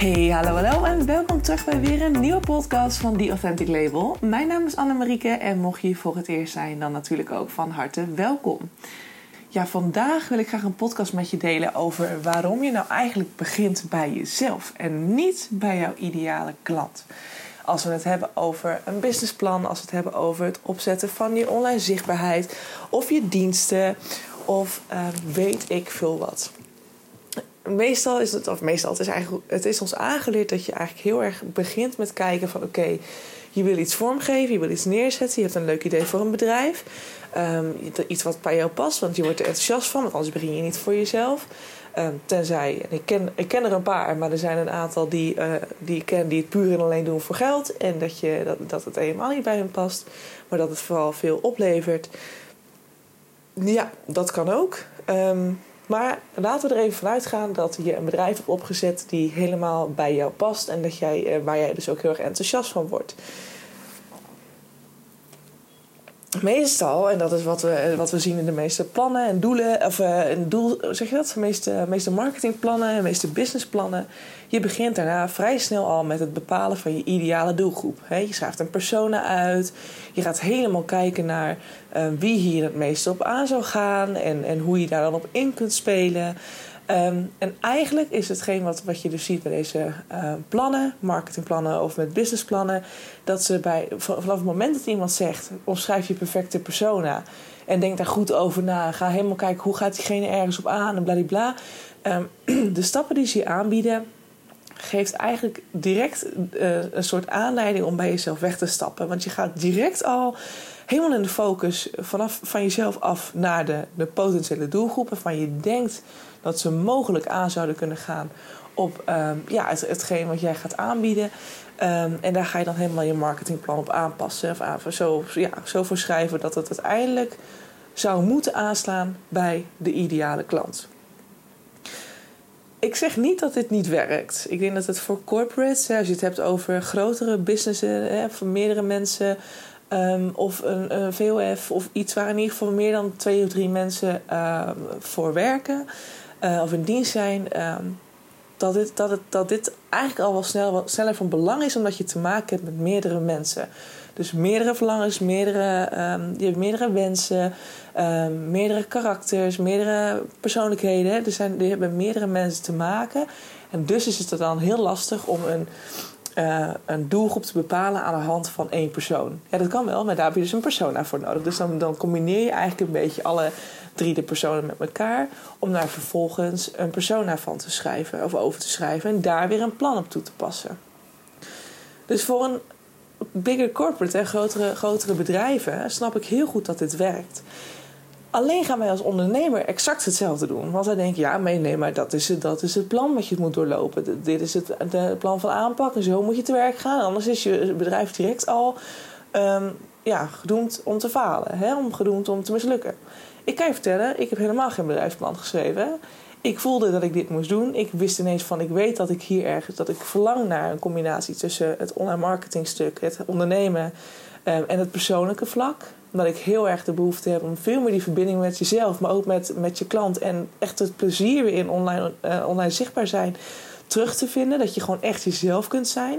Hey, hallo, hallo en welkom terug bij weer een nieuwe podcast van The Authentic Label. Mijn naam is Annemarieke en mocht je voor het eerst zijn, dan natuurlijk ook van harte welkom. Ja, vandaag wil ik graag een podcast met je delen over waarom je nou eigenlijk begint bij jezelf en niet bij jouw ideale klant. Als we het hebben over een businessplan, als we het hebben over het opzetten van je online zichtbaarheid of je diensten of uh, weet ik veel wat meestal is het, of meestal, het is eigenlijk, het is ons aangeleerd dat je eigenlijk heel erg begint met kijken van oké, je wil iets vormgeven, je wil iets neerzetten, je hebt een leuk idee voor een bedrijf. Um, iets wat bij jou past, want je wordt er enthousiast van, want anders begin je niet voor jezelf. Um, tenzij, en ik ken, ik ken er een paar, maar er zijn een aantal die, uh, die ik ken die het puur en alleen doen voor geld. En dat, je, dat, dat het helemaal niet bij hen past, maar dat het vooral veel oplevert. Ja, dat kan ook. Um, maar laten we er even vanuit gaan dat je een bedrijf hebt opgezet die helemaal bij jou past en dat jij, eh, waar jij dus ook heel erg enthousiast van wordt. Meestal, en dat is wat we, eh, wat we zien in de meeste plannen en doelen, of uh, een doel, zeg je dat? De meeste, meeste marketingplannen, de meeste businessplannen. Je begint daarna vrij snel al met het bepalen van je ideale doelgroep. je schrijft een persona uit. Je gaat helemaal kijken naar uh, wie hier het meeste op aan zou gaan en, en hoe je daar dan op in kunt spelen. Um, en eigenlijk is hetgeen wat, wat je dus ziet bij deze uh, plannen, marketingplannen of met businessplannen, dat ze bij, vanaf het moment dat iemand zegt, omschrijf je perfecte persona en denk daar goed over na, ga helemaal kijken hoe gaat diegene ergens op aan en bladibla. Um, de stappen die ze je aanbieden, geeft eigenlijk direct uh, een soort aanleiding om bij jezelf weg te stappen. Want je gaat direct al helemaal in de focus vanaf van jezelf af naar de, de potentiële doelgroepen van je denkt dat ze mogelijk aan zouden kunnen gaan op um, ja, het, hetgeen wat jij gaat aanbieden. Um, en daar ga je dan helemaal je marketingplan op aanpassen. Of aan, zo, ja, zo voor schrijven dat het uiteindelijk zou moeten aanslaan bij de ideale klant. Ik zeg niet dat dit niet werkt. Ik denk dat het voor corporates, als je het hebt over grotere businessen, voor meerdere mensen, um, of een, VOF of iets waar in ieder geval meer dan twee of drie mensen voor werken uh, of in dienst zijn, um, dat, dit, dat, het, dat dit eigenlijk al wel snel, sneller van belang is omdat je te maken hebt met meerdere mensen. Dus meerdere verlangens, meerdere, um, je hebt meerdere wensen, um, meerdere karakters, meerdere persoonlijkheden. Er zijn, je hebt met meerdere mensen te maken. En dus is het dan heel lastig om een, uh, een doelgroep te bepalen aan de hand van één persoon. Ja, dat kan wel, maar daar heb je dus een persona voor nodig. Dus dan, dan combineer je eigenlijk een beetje alle drie de personen met elkaar. Om daar vervolgens een persona van te schrijven of over te schrijven. En daar weer een plan op toe te passen. Dus voor een bigger corporate en grotere, grotere bedrijven snap ik heel goed dat dit werkt. Alleen gaan wij als ondernemer exact hetzelfde doen. Want wij denken, ja, nee, maar dat is, het, dat is het plan wat je moet doorlopen. Dit is het de plan van aanpak en zo moet je te werk gaan. Anders is je bedrijf direct al um, ja, gedoemd om te falen. Hè? Om gedoemd om te mislukken. Ik kan je vertellen, ik heb helemaal geen bedrijfsplan geschreven. Ik voelde dat ik dit moest doen. Ik wist ineens van, ik weet dat ik hier ergens, dat ik verlang naar een combinatie tussen het online marketingstuk, het ondernemen um, en het persoonlijke vlak. Dat ik heel erg de behoefte heb om veel meer die verbinding met jezelf, maar ook met, met je klant en echt het plezier weer in online, uh, online zichtbaar zijn terug te vinden. Dat je gewoon echt jezelf kunt zijn.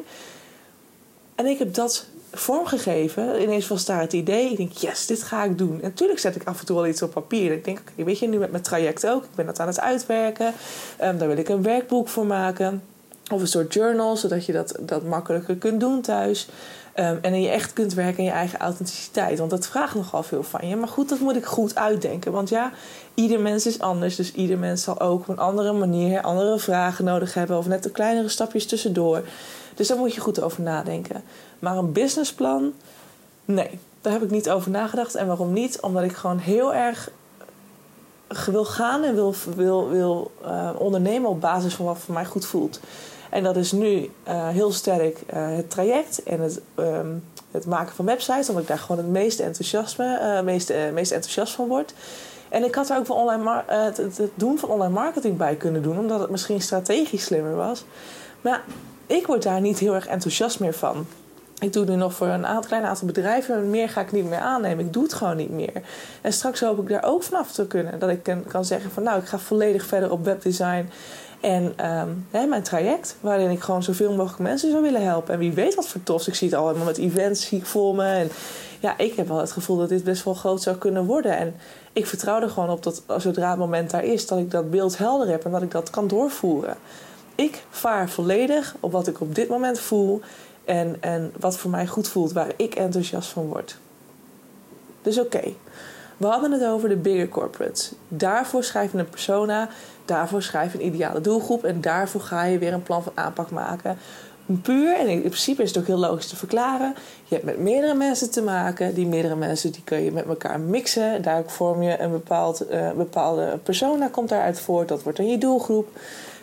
En ik heb dat vormgegeven. Ineens was daar het idee. Ik denk, yes, dit ga ik doen. En natuurlijk zet ik af en toe wel iets op papier. Ik denk, oké, weet je, nu met mijn traject ook. Ik ben dat aan het uitwerken. Um, daar wil ik een werkboek voor maken. Of een soort journal, zodat je dat, dat makkelijker kunt doen thuis. Um, en je echt kunt werken in je eigen authenticiteit. Want dat vraagt nogal veel van je. Maar goed, dat moet ik goed uitdenken. Want ja, ieder mens is anders. Dus ieder mens zal ook op een andere manier andere vragen nodig hebben. Of net de kleinere stapjes tussendoor. Dus daar moet je goed over nadenken. Maar een businessplan, nee, daar heb ik niet over nagedacht. En waarom niet? Omdat ik gewoon heel erg wil gaan en wil, wil, wil uh, ondernemen op basis van wat voor mij goed voelt. En dat is nu uh, heel sterk uh, het traject en het, um, het maken van websites, omdat ik daar gewoon het meeste, enthousiasme, meest, meest enthousiast van word. En ik had er ook wel online het, het, doen van online marketing bij kunnen doen, omdat het misschien strategisch slimmer was. Maar ik word daar niet heel erg enthousiast meer van. Ik doe nu nog voor een aantal, klein aantal bedrijven. Meer ga ik niet meer aannemen. Ik doe het gewoon niet meer. En straks hoop ik daar ook vanaf te kunnen. Dat ik kan zeggen van nou, ik ga volledig verder op webdesign. En ehm, mijn traject, waarin ik gewoon zoveel mogelijk mensen zou willen helpen. En wie weet wat voor tof. Ik zie het al helemaal met events, zie voor me. En ja, ik heb wel het gevoel dat dit best wel groot zou kunnen worden. En ik vertrouw er gewoon op dat zodra het moment daar is, dat ik dat beeld helder heb en dat ik dat kan doorvoeren. Ik vaar volledig op wat ik op dit moment voel en, en wat voor mij goed voelt, waar ik enthousiast van word. Dus oké, we hadden het over de bigger corporates. Daarvoor schrijf je een persona, daarvoor schrijf je een ideale doelgroep en daarvoor ga je weer een plan van aanpak maken. Puur, en in principe is het ook heel logisch te verklaren. Je hebt met meerdere mensen te maken. Die meerdere mensen die kun je met elkaar mixen. Daar vorm je een bepaald, uh, bepaalde persona, komt daaruit voort. Dat wordt dan je doelgroep.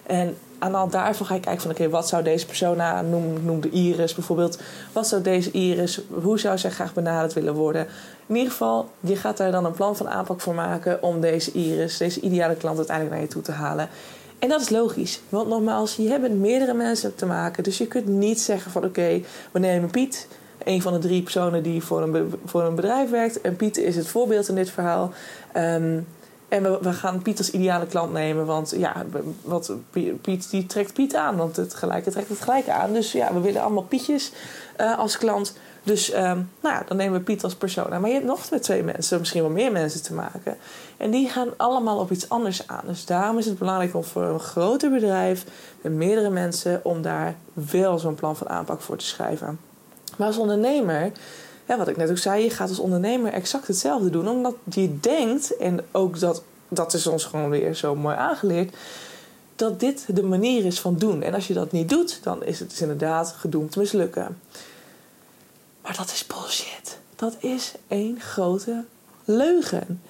En aan al daarvan ga je kijken van... oké, wat zou deze persona, noem, noem de Iris bijvoorbeeld... wat zou deze Iris, hoe zou zij graag benaderd willen worden... In ieder geval, je gaat daar dan een plan van aanpak voor maken om deze Iris, deze ideale klant uiteindelijk naar je toe te halen. En dat is logisch, want nogmaals, je hebt met meerdere mensen te maken. Dus je kunt niet zeggen van oké, we nemen Piet, een van de drie personen die voor een, voor een bedrijf werkt. En Piet is het voorbeeld in dit verhaal. Um, en we, gaan Piet als ideale klant nemen. Want ja, wat, Piet die trekt Piet aan. Want het gelijke trekt het gelijke aan. Dus ja, we willen allemaal Pietjes uh, als klant. Dus um, nou ja, dan nemen we Piet als persona. Maar je hebt nog met twee mensen, misschien wel meer mensen te maken. En die gaan allemaal op iets anders aan. Dus daarom is het belangrijk om voor een groter bedrijf met meerdere mensen, om daar wel zo'n plan van aanpak voor te schrijven. Maar als ondernemer, ja, wat ik net ook zei, je gaat als ondernemer exact hetzelfde doen. Omdat je denkt, en ook dat, dat is ons gewoon weer zo mooi aangeleerd dat dit de manier is van doen. En als je dat niet doet, dan is het dus inderdaad gedoemd te mislukken. Maar dat is bullshit. Dat is één grote leugen.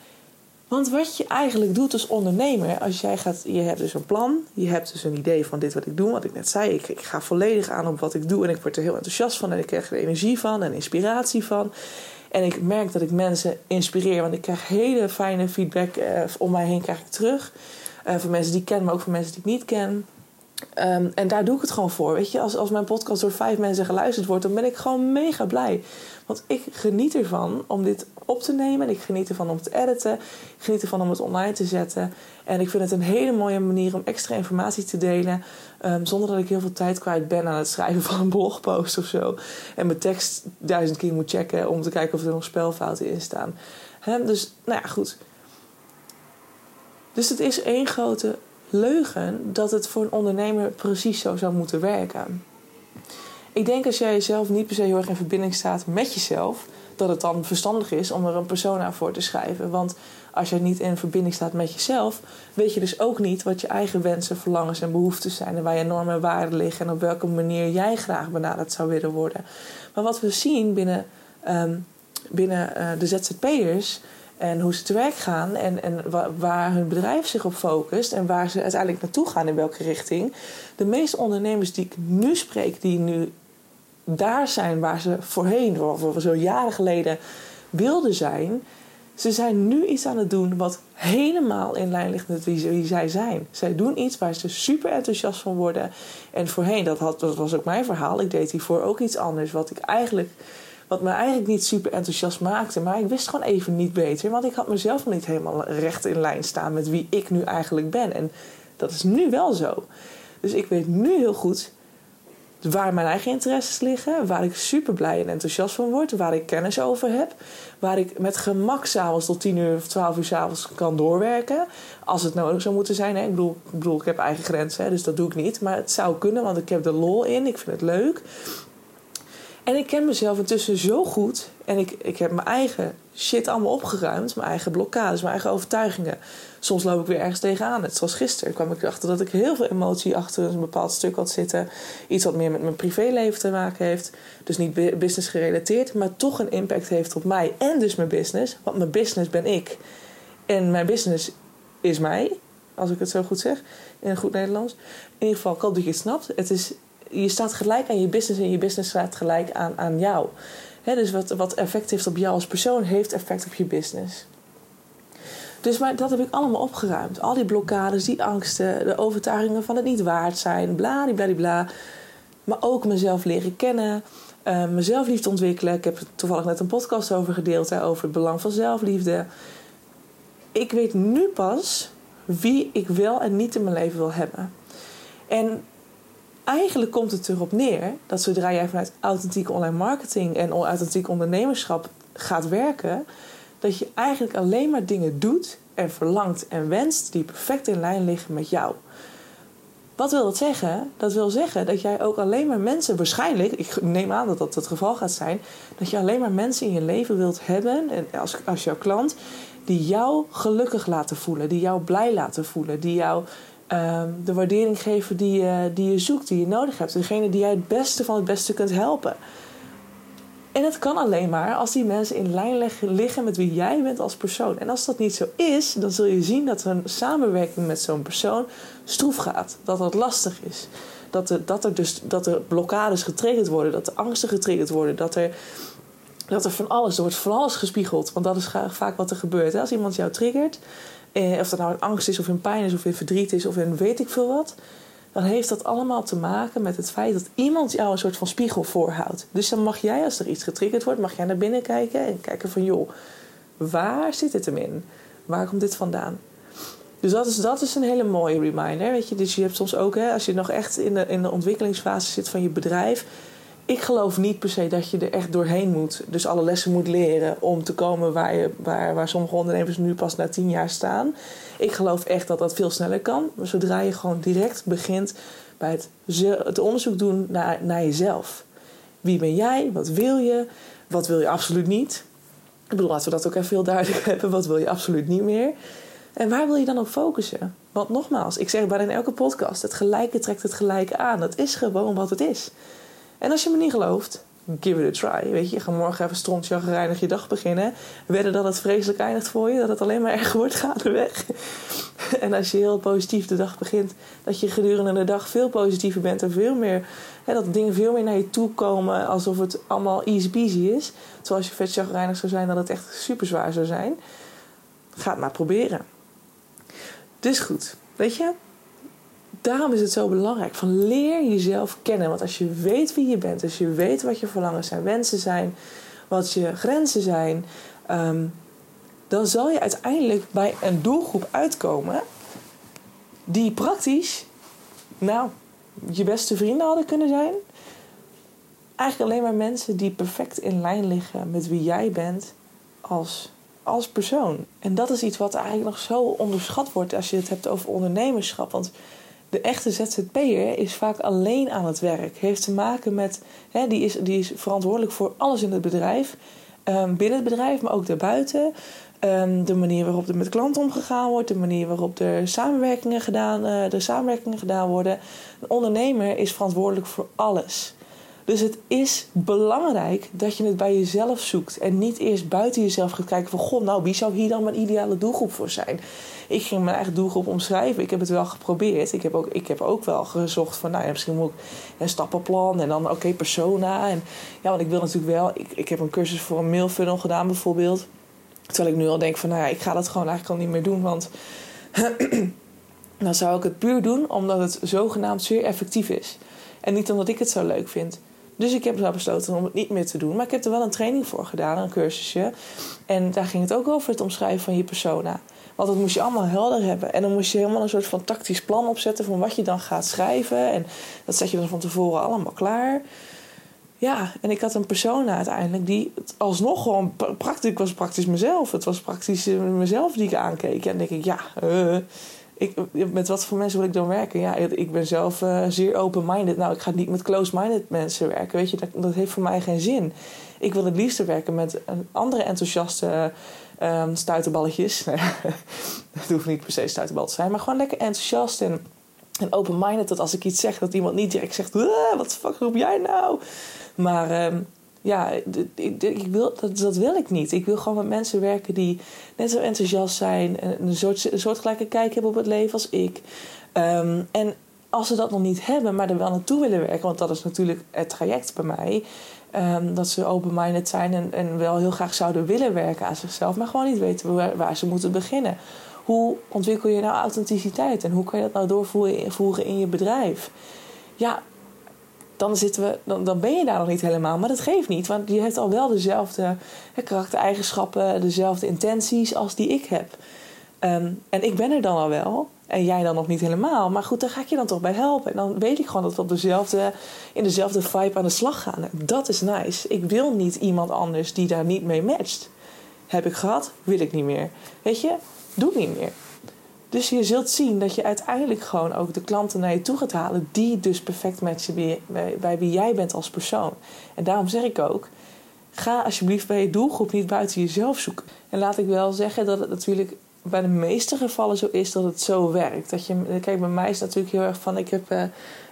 Want wat je eigenlijk doet als ondernemer, als jij gaat, je hebt dus een plan, je hebt dus een idee van dit wat ik doe, wat ik net zei, ik, ik ga volledig aan op wat ik doe en ik word er heel enthousiast van en ik krijg er energie van en inspiratie van. En ik merk dat ik mensen inspireer, want ik krijg hele fijne feedback eh, om mij heen krijg ik terug. Uh, van mensen die ik ken, maar ook van mensen die ik niet ken. Um, en daar doe ik het gewoon voor. Weet je, als, als mijn podcast door vijf mensen geluisterd wordt, dan ben ik gewoon mega blij. Want ik geniet ervan om dit op te nemen. Ik geniet ervan om te editen. Ik geniet ervan om het online te zetten. En ik vind het een hele mooie manier om extra informatie te delen. Um, zonder dat ik heel veel tijd kwijt ben aan het schrijven van een blogpost of zo. En mijn tekst duizend keer moet checken om te kijken of er nog spelfouten in staan. Dus, nou ja, goed. Dus het is één grote leugen dat het voor een ondernemer precies zo zou moeten werken. Ik denk als jij jezelf niet per se heel erg in verbinding staat met jezelf, dat het dan verstandig is om er een persona voor te schrijven. Want als je niet in verbinding staat met jezelf, weet je dus ook niet wat je eigen wensen, verlangens en behoeften zijn. En waar je normen en waarden liggen en op welke manier jij graag benaderd zou willen worden. Maar wat we zien binnen, um, binnen uh, de ZZP'ers en hoe ze te werk gaan en, en waar hun bedrijf zich op focust en waar ze uiteindelijk naartoe gaan in welke richting. De meeste ondernemers die ik nu spreek, die nu daar zijn waar ze voorheen, of zo jaren geleden, wilden zijn. Ze zijn nu iets aan het doen wat helemaal in lijn ligt met wie, wie zij zijn. Zij doen iets waar ze super enthousiast van worden. En voorheen, dat, had, dat was ook mijn verhaal. Ik deed hiervoor ook iets anders. Wat ik eigenlijk wat me eigenlijk niet super enthousiast maakte. Maar ik wist gewoon even niet beter. Want ik had mezelf niet helemaal recht in lijn staan met wie ik nu eigenlijk ben. En dat is nu wel zo. Dus ik weet nu heel goed waar mijn eigen interesses liggen, waar ik super blij en enthousiast van word, waar ik kennis over heb, waar ik met gemak s'avonds tot 10 uur of 12 uur s'avonds kan doorwerken, als het nodig zou moeten zijn. Hè. Ik, bedoel, ik bedoel, ik heb eigen grenzen, hè, dus dat doe ik niet, maar het zou kunnen, want ik heb de lol in, ik vind het leuk. En ik ken mezelf intussen zo goed. En ik, ik heb mijn eigen shit allemaal opgeruimd. Mijn eigen blokkades, mijn eigen overtuigingen. Soms loop ik weer ergens tegenaan. Net zoals gisteren kwam ik erachter dat ik heel veel emotie achter een bepaald stuk had zitten. Iets wat meer met mijn privéleven te maken heeft. Dus niet business gerelateerd, maar toch een impact heeft op mij. En dus mijn business. Want mijn business ben ik. En mijn business is mij. Als ik het zo goed zeg. In goed Nederlands. In ieder geval, ik hoop dat je het snapt. Het is je staat gelijk aan je business en je business staat gelijk aan, aan jou. dus wat, wat effect heeft op jou als persoon, heeft effect op je business. Dus maar dat heb ik allemaal opgeruimd. Al die blokkades, die angsten, de overtuigingen van het niet waard zijn, bla, bla, bla. Maar ook mezelf leren kennen, uh, mezelf liefde ontwikkelen. Ik heb er toevallig net een podcast over gedeeld, hè, over het belang van zelfliefde. Ik weet nu pas wie ik wel en niet in mijn leven wil hebben. En eigenlijk komt het erop neer dat zodra jij vanuit authentieke online marketing en authentiek ondernemerschap gaat werken, dat je eigenlijk alleen maar dingen doet en verlangt en wenst die perfect in lijn liggen met jou. Wat wil dat zeggen? Dat wil zeggen dat jij ook alleen maar mensen, waarschijnlijk, ik neem aan dat dat het geval gaat zijn, dat je alleen maar mensen in je leven wilt hebben, en als, als jouw klant, die jou gelukkig laten voelen, die jou blij laten voelen, die jou ehm, de waardering geven die je, die je zoekt, die je nodig hebt. Degene die jij het beste van het beste kunt helpen. En het kan alleen maar als die mensen in lijn liggen met wie jij bent als persoon. En als dat niet zo is, dan zul je zien dat een samenwerking met zo'n persoon stroef gaat. Dat dat lastig is. Dat er, dat er dus dat er blokkades getriggerd worden, dat er angsten getriggerd worden, dat er, dat er van alles, er wordt van alles gespiegeld. Want dat is vaak wat er gebeurt. Als iemand jou triggert, eh, of dat nou in angst is, of in pijn is, of in verdriet is, of in weet ik veel wat dan heeft dat allemaal te maken met het feit dat iemand jou een soort van spiegel voorhoudt. Dus dan mag jij, als er iets getriggerd wordt, mag jij naar binnen kijken en kijken van joh, waar zit het hem in? Waar komt dit vandaan? Dus dat is, dat is een hele mooie reminder. Weet je? Dus je hebt soms ook, hè, als je nog echt in de, in de ontwikkelingsfase zit van je bedrijf, ik geloof niet per se dat je er echt doorheen moet. Dus alle lessen moet leren om te komen waar, je, waar, waar sommige ondernemers nu pas na tien jaar staan. Ik geloof echt dat dat veel sneller kan. Zodra je gewoon direct begint bij het, het onderzoek doen naar, naar jezelf. Wie ben jij? Wat wil je? Wat wil je absoluut niet? Ik bedoel, laten we dat ook even heel duidelijk hebben. Wat wil je absoluut niet meer? En waar wil je dan op focussen? Want nogmaals, ik zeg bijna in elke podcast: het gelijke trekt het gelijke aan. Dat is gewoon wat het is. En als je me niet gelooft, give it a try. Weet je, gaat morgen even strontjaggerijnig je dag beginnen. Wedden dat het vreselijk eindigt voor je, dat het alleen maar erger wordt gaandeweg. en als je heel positief de dag begint, dat je gedurende de dag veel positiever bent en veel meer, hè, dat dingen veel meer naar je toe komen alsof het allemaal easy peasy is. Zoals je vet chagrijnig zou zijn, dat het echt super zwaar zou zijn. Ga het maar proberen. Dus goed, weet je, daarom is het zo belangrijk. Van leer jezelf kennen. Want als je weet wie je bent, als je weet wat je verlangens zijn, wensen zijn, wat je grenzen zijn, ehm, dan zal je uiteindelijk bij een doelgroep uitkomen die praktisch, nou, je beste vrienden hadden kunnen zijn. Eigenlijk alleen maar mensen die perfect in lijn liggen met wie jij bent als, als persoon. En dat is iets wat eigenlijk nog zo onderschat wordt als je het hebt over ondernemerschap. Want de echte ZZP'er is vaak alleen aan het werk. Heeft te maken met, hè, die, is, die is verantwoordelijk voor alles in het bedrijf. Um, binnen het bedrijf, maar ook daarbuiten. Um, de manier waarop er met klanten omgegaan wordt, de manier waarop er samenwerkingen gedaan, uh, de samenwerkingen gedaan worden. Een ondernemer is verantwoordelijk voor alles. Dus het is belangrijk dat je het bij jezelf zoekt en niet eerst buiten jezelf gaat kijken van goh, nou wie zou hier dan mijn ideale doelgroep voor zijn? Ik ging mijn eigen doelgroep omschrijven. Ik heb het wel geprobeerd. Ik heb ook, ik heb ook wel gezocht van nou ja, misschien moet ik een stappenplan en dan oké, persona. En ja, want ik wil natuurlijk wel, ik, ik heb een cursus voor een mailfunnel gedaan bijvoorbeeld. Terwijl ik nu al denk van nou ja, ik ga dat gewoon eigenlijk al niet meer doen, want dan zou ik het puur doen omdat het zogenaamd zeer effectief is. En niet omdat ik het zo leuk vind. Dus ik heb besloten om het niet meer te doen. Maar ik heb er wel een training voor gedaan, een cursusje. En daar ging het ook over het omschrijven van je persona. Want dat moest je allemaal helder hebben. En dan moest je helemaal een soort van tactisch plan opzetten van wat je dan gaat schrijven. En dat zet je dan van tevoren allemaal klaar. Ja, en ik had een persona uiteindelijk die alsnog gewoon praktisch was praktisch mezelf. Het was praktisch eh, mezelf die ik aankeek. En dan denk ik, ja, uh, ik, met wat voor mensen wil ik dan werken? Ja, ik ben zelf uh, zeer open-minded. Nou, ik ga niet met close-minded mensen werken. Weet je, dat, dat heeft voor mij geen zin. Ik wil het liefst werken met een andere enthousiaste um, stuiterballetjes. het hoeft niet per se stuiterbal te zijn, maar gewoon lekker enthousiast en, en open-minded. Dat als ik iets zeg, dat iemand niet direct zegt: wat fuck roep jij nou? Maar um, ja, ik, wil, dat, dat wil ik niet. Ik wil gewoon met mensen werken die net zo enthousiast zijn. Een, soort, soortgelijke kijk hebben op het leven als ik. Um, en als ze dat nog niet hebben, maar er wel naartoe willen werken, want dat is natuurlijk het traject bij mij. Um, dat ze open-minded zijn en, en wel heel graag zouden willen werken aan zichzelf, maar gewoon niet weten waar, waar ze moeten beginnen. Hoe ontwikkel je nou authenticiteit en hoe kan je dat nou doorvoeren in je bedrijf? Ja, dan, zitten we, dan, dan ben je daar nog niet helemaal. Maar dat geeft niet, want je hebt al wel dezelfde hè, karaktereigenschappen, dezelfde intenties als die ik heb. Um, en ik ben er dan al wel. En jij dan nog niet helemaal. Maar goed, daar ga ik je dan toch bij helpen. En dan weet ik gewoon dat we op dezelfde, in dezelfde vibe aan de slag gaan. Dat is nice. Ik wil niet iemand anders die daar niet mee matcht. Heb ik gehad, wil ik niet meer. Weet je, doe niet meer. Dus je zult zien dat je uiteindelijk gewoon ook de klanten naar je toe gaat halen die dus perfect matchen bij, bij, bij wie jij bent als persoon. En daarom zeg ik ook, ga alsjeblieft bij je doelgroep niet buiten jezelf zoeken. En laat ik wel zeggen dat het natuurlijk bij de meeste gevallen zo is dat het zo werkt. Dat je, kijk, bij mij is het natuurlijk heel erg van: ik, heb, uh,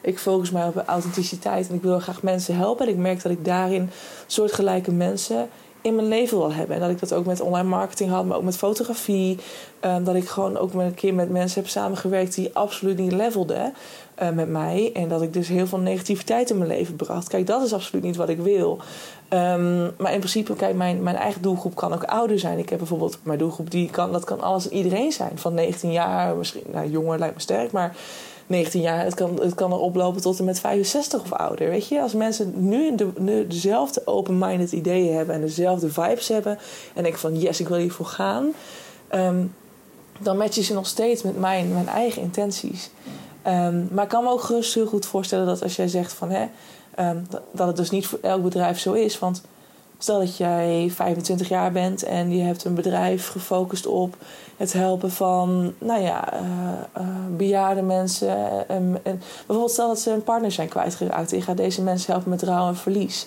ik focus mij op authenticiteit en ik wil graag mensen helpen. En ik merk dat ik daarin soortgelijke mensen in mijn leven wil hebben. En dat ik dat ook met online marketing had, maar ook met fotografie. Um, dat ik gewoon ook een keer met mensen heb samengewerkt die absoluut niet levelden uh, met mij. En dat ik dus heel veel negativiteit in mijn leven bracht. Kijk, dat is absoluut niet wat ik wil. Um, maar in principe, kijk, mijn, mijn eigen doelgroep kan ook ouder zijn. Ik heb bijvoorbeeld mijn doelgroep, die kan, dat kan alles iedereen zijn. Van 19 jaar, misschien, nou, jonger lijkt me sterk, maar 19 jaar, het kan, het kan er oplopen tot en met 65 of ouder. Weet je, als mensen nu, de, nu dezelfde open-minded ideeën hebben en dezelfde vibes hebben. En ik van yes, ik wil hiervoor gaan. Um, dan matchen ze nog steeds met mijn, mijn eigen intenties. Um, maar ik kan me ook gerust heel goed voorstellen dat als jij zegt van hè, um, dat het dus niet voor elk bedrijf zo is. Want stel dat jij 25 jaar bent en je hebt een bedrijf gefocust op het helpen van, nou ja, uh, uh, bejaarde mensen. En, bijvoorbeeld stel dat ze een partner zijn kwijtgeraakt je gaat deze mensen helpen met rouw en verlies.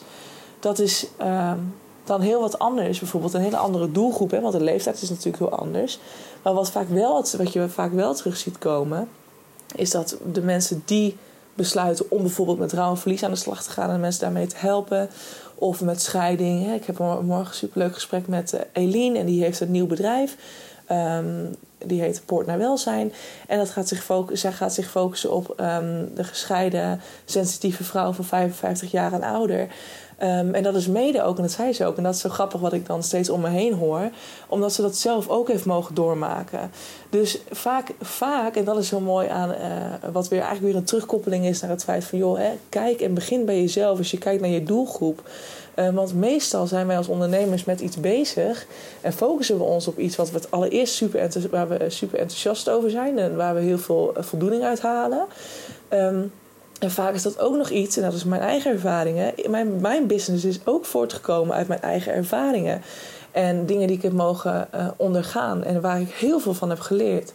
Dat is um, dan heel wat anders. Bijvoorbeeld een hele andere doelgroep, hè, want de leeftijd is natuurlijk heel anders. Maar wat, vaak wel, wat je vaak wel terug ziet komen, is dat de mensen die besluiten om bijvoorbeeld met rouw en verlies aan de slag te gaan en mensen daarmee te helpen. Of met scheiding. Ik heb morgen een superleuk gesprek met Eline en die heeft een nieuw bedrijf. Um, die heet Poort naar Welzijn. En dat gaat zich zij gaat zich focussen op um, de gescheiden, sensitieve vrouw van 55 jaar en ouder. Um, en dat is mede ook, en dat zei ze ook, en dat is zo grappig wat ik dan steeds om me heen hoor, omdat ze dat zelf ook heeft mogen doormaken. Dus vaak, vaak en dat is zo mooi aan uh, wat weer eigenlijk weer een terugkoppeling is naar het feit van, joh, hè, kijk en begin bij jezelf als je kijkt naar je doelgroep. Uh, want meestal zijn wij als ondernemers met iets bezig en focussen we ons op iets wat we het allereerst super, waar we super enthousiast over zijn en waar we heel veel voldoening uit halen. Um, en vaak is dat ook nog iets, en dat is mijn eigen ervaringen. Mijn, mijn business is ook voortgekomen uit mijn eigen ervaringen. En dingen die ik heb mogen ondergaan en waar ik heel veel van heb geleerd.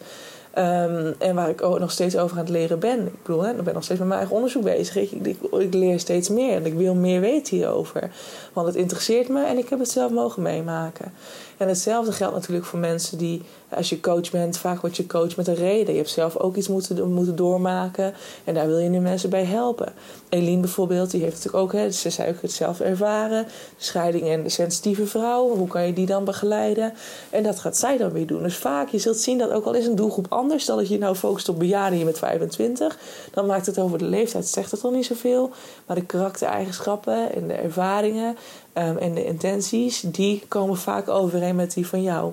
Um, en waar ik ook nog steeds over aan het leren ben. Ik bedoel, hè, ik ben nog steeds met mijn eigen onderzoek bezig. Ik, ik, ik, leer steeds meer en ik wil meer weten hierover. Want het interesseert me en ik heb het zelf mogen meemaken. En hetzelfde geldt natuurlijk voor mensen die, als je coach bent, vaak word je coach met een reden. Je hebt zelf ook iets moeten, moeten doormaken en daar wil je nu mensen bij helpen. Eline bijvoorbeeld, die heeft natuurlijk ook, hè, ze zei ook het zelf ervaren. Scheiding en de sensitieve vrouw, hoe kan je die dan begeleiden? En dat gaat zij dan weer doen. Dus vaak, je zult zien dat ook al is een doelgroep anders, stel dat je nou focust op bejaarden hier met 25, dan maakt het over de leeftijd, zegt het al niet zoveel. Maar de karaktereigenschappen en de ervaringen um, en de intenties, die komen vaak met die van jou.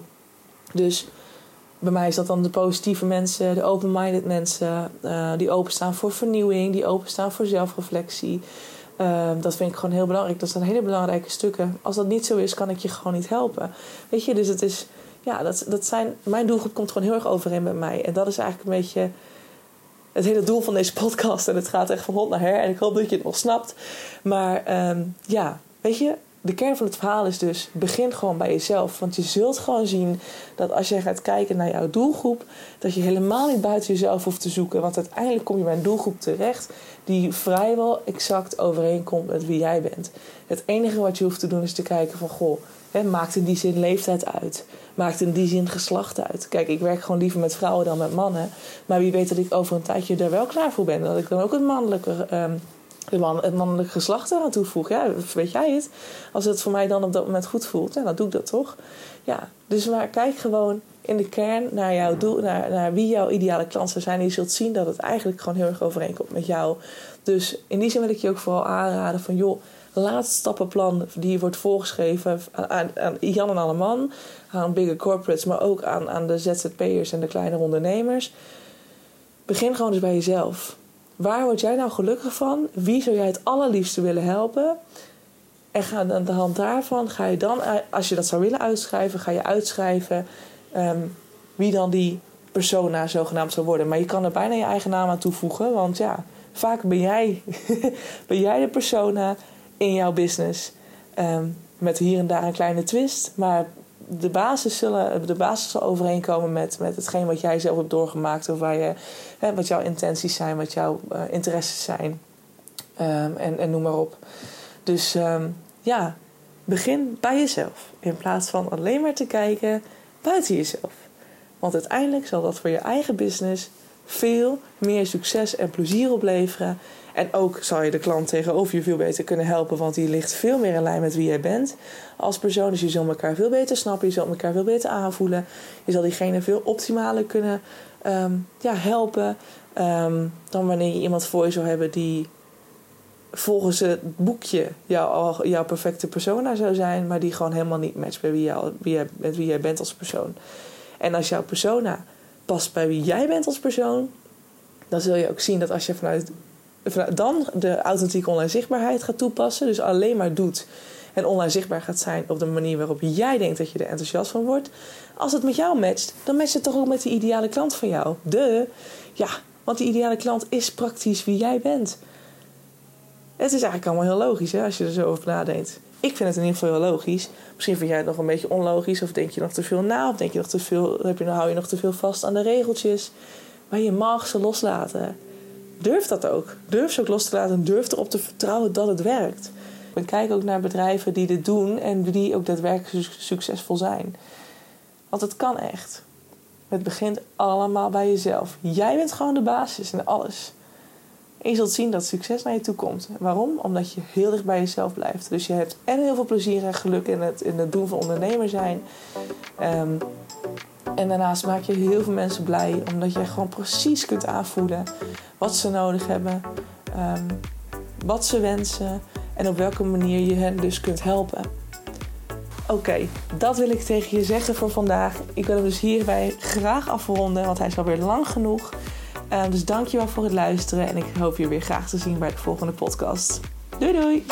Dus bij mij is dat dan de positieve mensen, de open-minded mensen, uh, die openstaan voor vernieuwing, die openstaan voor zelfreflectie. Uh, dat vind ik gewoon heel belangrijk. Dat zijn hele belangrijke stukken. Als dat niet zo is, kan ik je gewoon niet helpen. Weet je, dus het is, ja, dat, dat zijn, mijn doelgroep komt gewoon heel erg overeen met mij. En dat is eigenlijk een beetje het hele doel van deze podcast. En het gaat echt van hond naar her. En ik hoop dat je het nog snapt. Maar um, ja, weet je, de kern van het verhaal is dus: begin gewoon bij jezelf. Want je zult gewoon zien dat als je gaat kijken naar jouw doelgroep, dat je helemaal niet buiten jezelf hoeft te zoeken. Want uiteindelijk kom je bij een doelgroep terecht die vrijwel exact overeenkomt met wie jij bent. Het enige wat je hoeft te doen is te kijken van goh. Maakt in die zin leeftijd uit? Maakt in die zin geslacht uit? Kijk, ik werk gewoon liever met vrouwen dan met mannen. Maar wie weet dat ik over een tijdje daar wel klaar voor ben. Dat ik dan ook een mannelijke de het mannelijke geslacht eraan toevoeg. Ja, weet jij het? Als het voor mij dan op dat moment goed voelt, ja, dan doe ik dat toch. Ja, dus maar kijk gewoon in de kern naar, jouw doel, naar, naar wie jouw ideale klant zou zijn. En je zult zien dat het eigenlijk gewoon heel erg overeenkomt met jou. Dus in die zin wil ik je ook vooral aanraden van... joh, laat het stappenplan die wordt voorgeschreven aan, aan Jan en alle man... aan bigger corporates, maar ook aan, aan de ZZP'ers en de kleine ondernemers... Begin gewoon eens bij jezelf. Waar word jij nou gelukkig van? Wie zou jij het allerliefste willen helpen? En ga aan de hand daarvan ga je dan, als je dat zou willen uitschrijven, ga je uitschrijven um, wie dan die persona zogenaamd zou worden. Maar je kan er bijna je eigen naam aan toevoegen. Want ja, vaak ben jij, ben jij de persona in jouw business. Ehm, met hier en daar een kleine twist. Maar de basis, zullen, de basis zal overeenkomen met, met hetgeen wat jij zelf hebt doorgemaakt. Of waar je, hè, wat jouw intenties zijn, wat jouw uh, interesses zijn. Um, en, en noem maar op. Dus um, ja, begin bij jezelf. In plaats van alleen maar te kijken buiten jezelf. Want uiteindelijk zal dat voor je eigen business veel meer succes en plezier opleveren. En ook zal je de klant tegenover je veel beter kunnen helpen, want die ligt veel meer in lijn met wie jij bent als persoon. Dus je zult elkaar veel beter snappen, je zult elkaar veel beter aanvoelen. Je zal diegene veel optimaler kunnen um, ja, helpen um, dan wanneer je iemand voor je zou hebben die volgens het boekje jouw, perfecte persona zou zijn, maar die gewoon helemaal niet matcht bij wie jij, met wie jij bent als persoon. En als jouw persona past bij wie jij bent als persoon, dan zul je ook zien dat als je vanuit dan de authentieke online zichtbaarheid gaat toepassen, dus alleen maar doet en online zichtbaar gaat zijn op de manier waarop jij denkt dat je er enthousiast van wordt. Als het met jou matcht, dan matcht het toch ook met die ideale klant van jou. De, ja, want die ideale klant is praktisch wie jij bent. Het is eigenlijk allemaal heel logisch hè, als je er zo over nadenkt. Ik vind het in ieder geval heel logisch. Misschien vind jij het nog een beetje onlogisch, of denk je nog te veel na, of denk je nog te veel, heb je, hou je nog te veel vast aan de regeltjes. Maar je mag ze loslaten. Durf dat ook. Durf ze ook los te laten en durf erop te vertrouwen dat het werkt. Ik kijk ook naar bedrijven die dit doen en die ook daadwerkelijk succesvol zijn. Want het kan echt. Het begint allemaal bij jezelf. Jij bent gewoon de basis in alles. En je zult zien dat succes naar je toe komt. Waarom? Omdat je heel dicht bij jezelf blijft. Dus je hebt en heel veel plezier en geluk in het, in het doen van ondernemer zijn. Um, en daarnaast maak je heel veel mensen blij. Omdat je gewoon precies kunt aanvoelen wat ze nodig hebben. Um, wat ze wensen. En op welke manier je hen dus kunt helpen. Oké, dat wil ik tegen je zeggen voor vandaag. Ik wil hem dus hierbij graag afronden, want hij is alweer lang genoeg. Uh, dus dankjewel voor het luisteren en ik hoop je weer graag te zien bij de volgende podcast. Doei doei!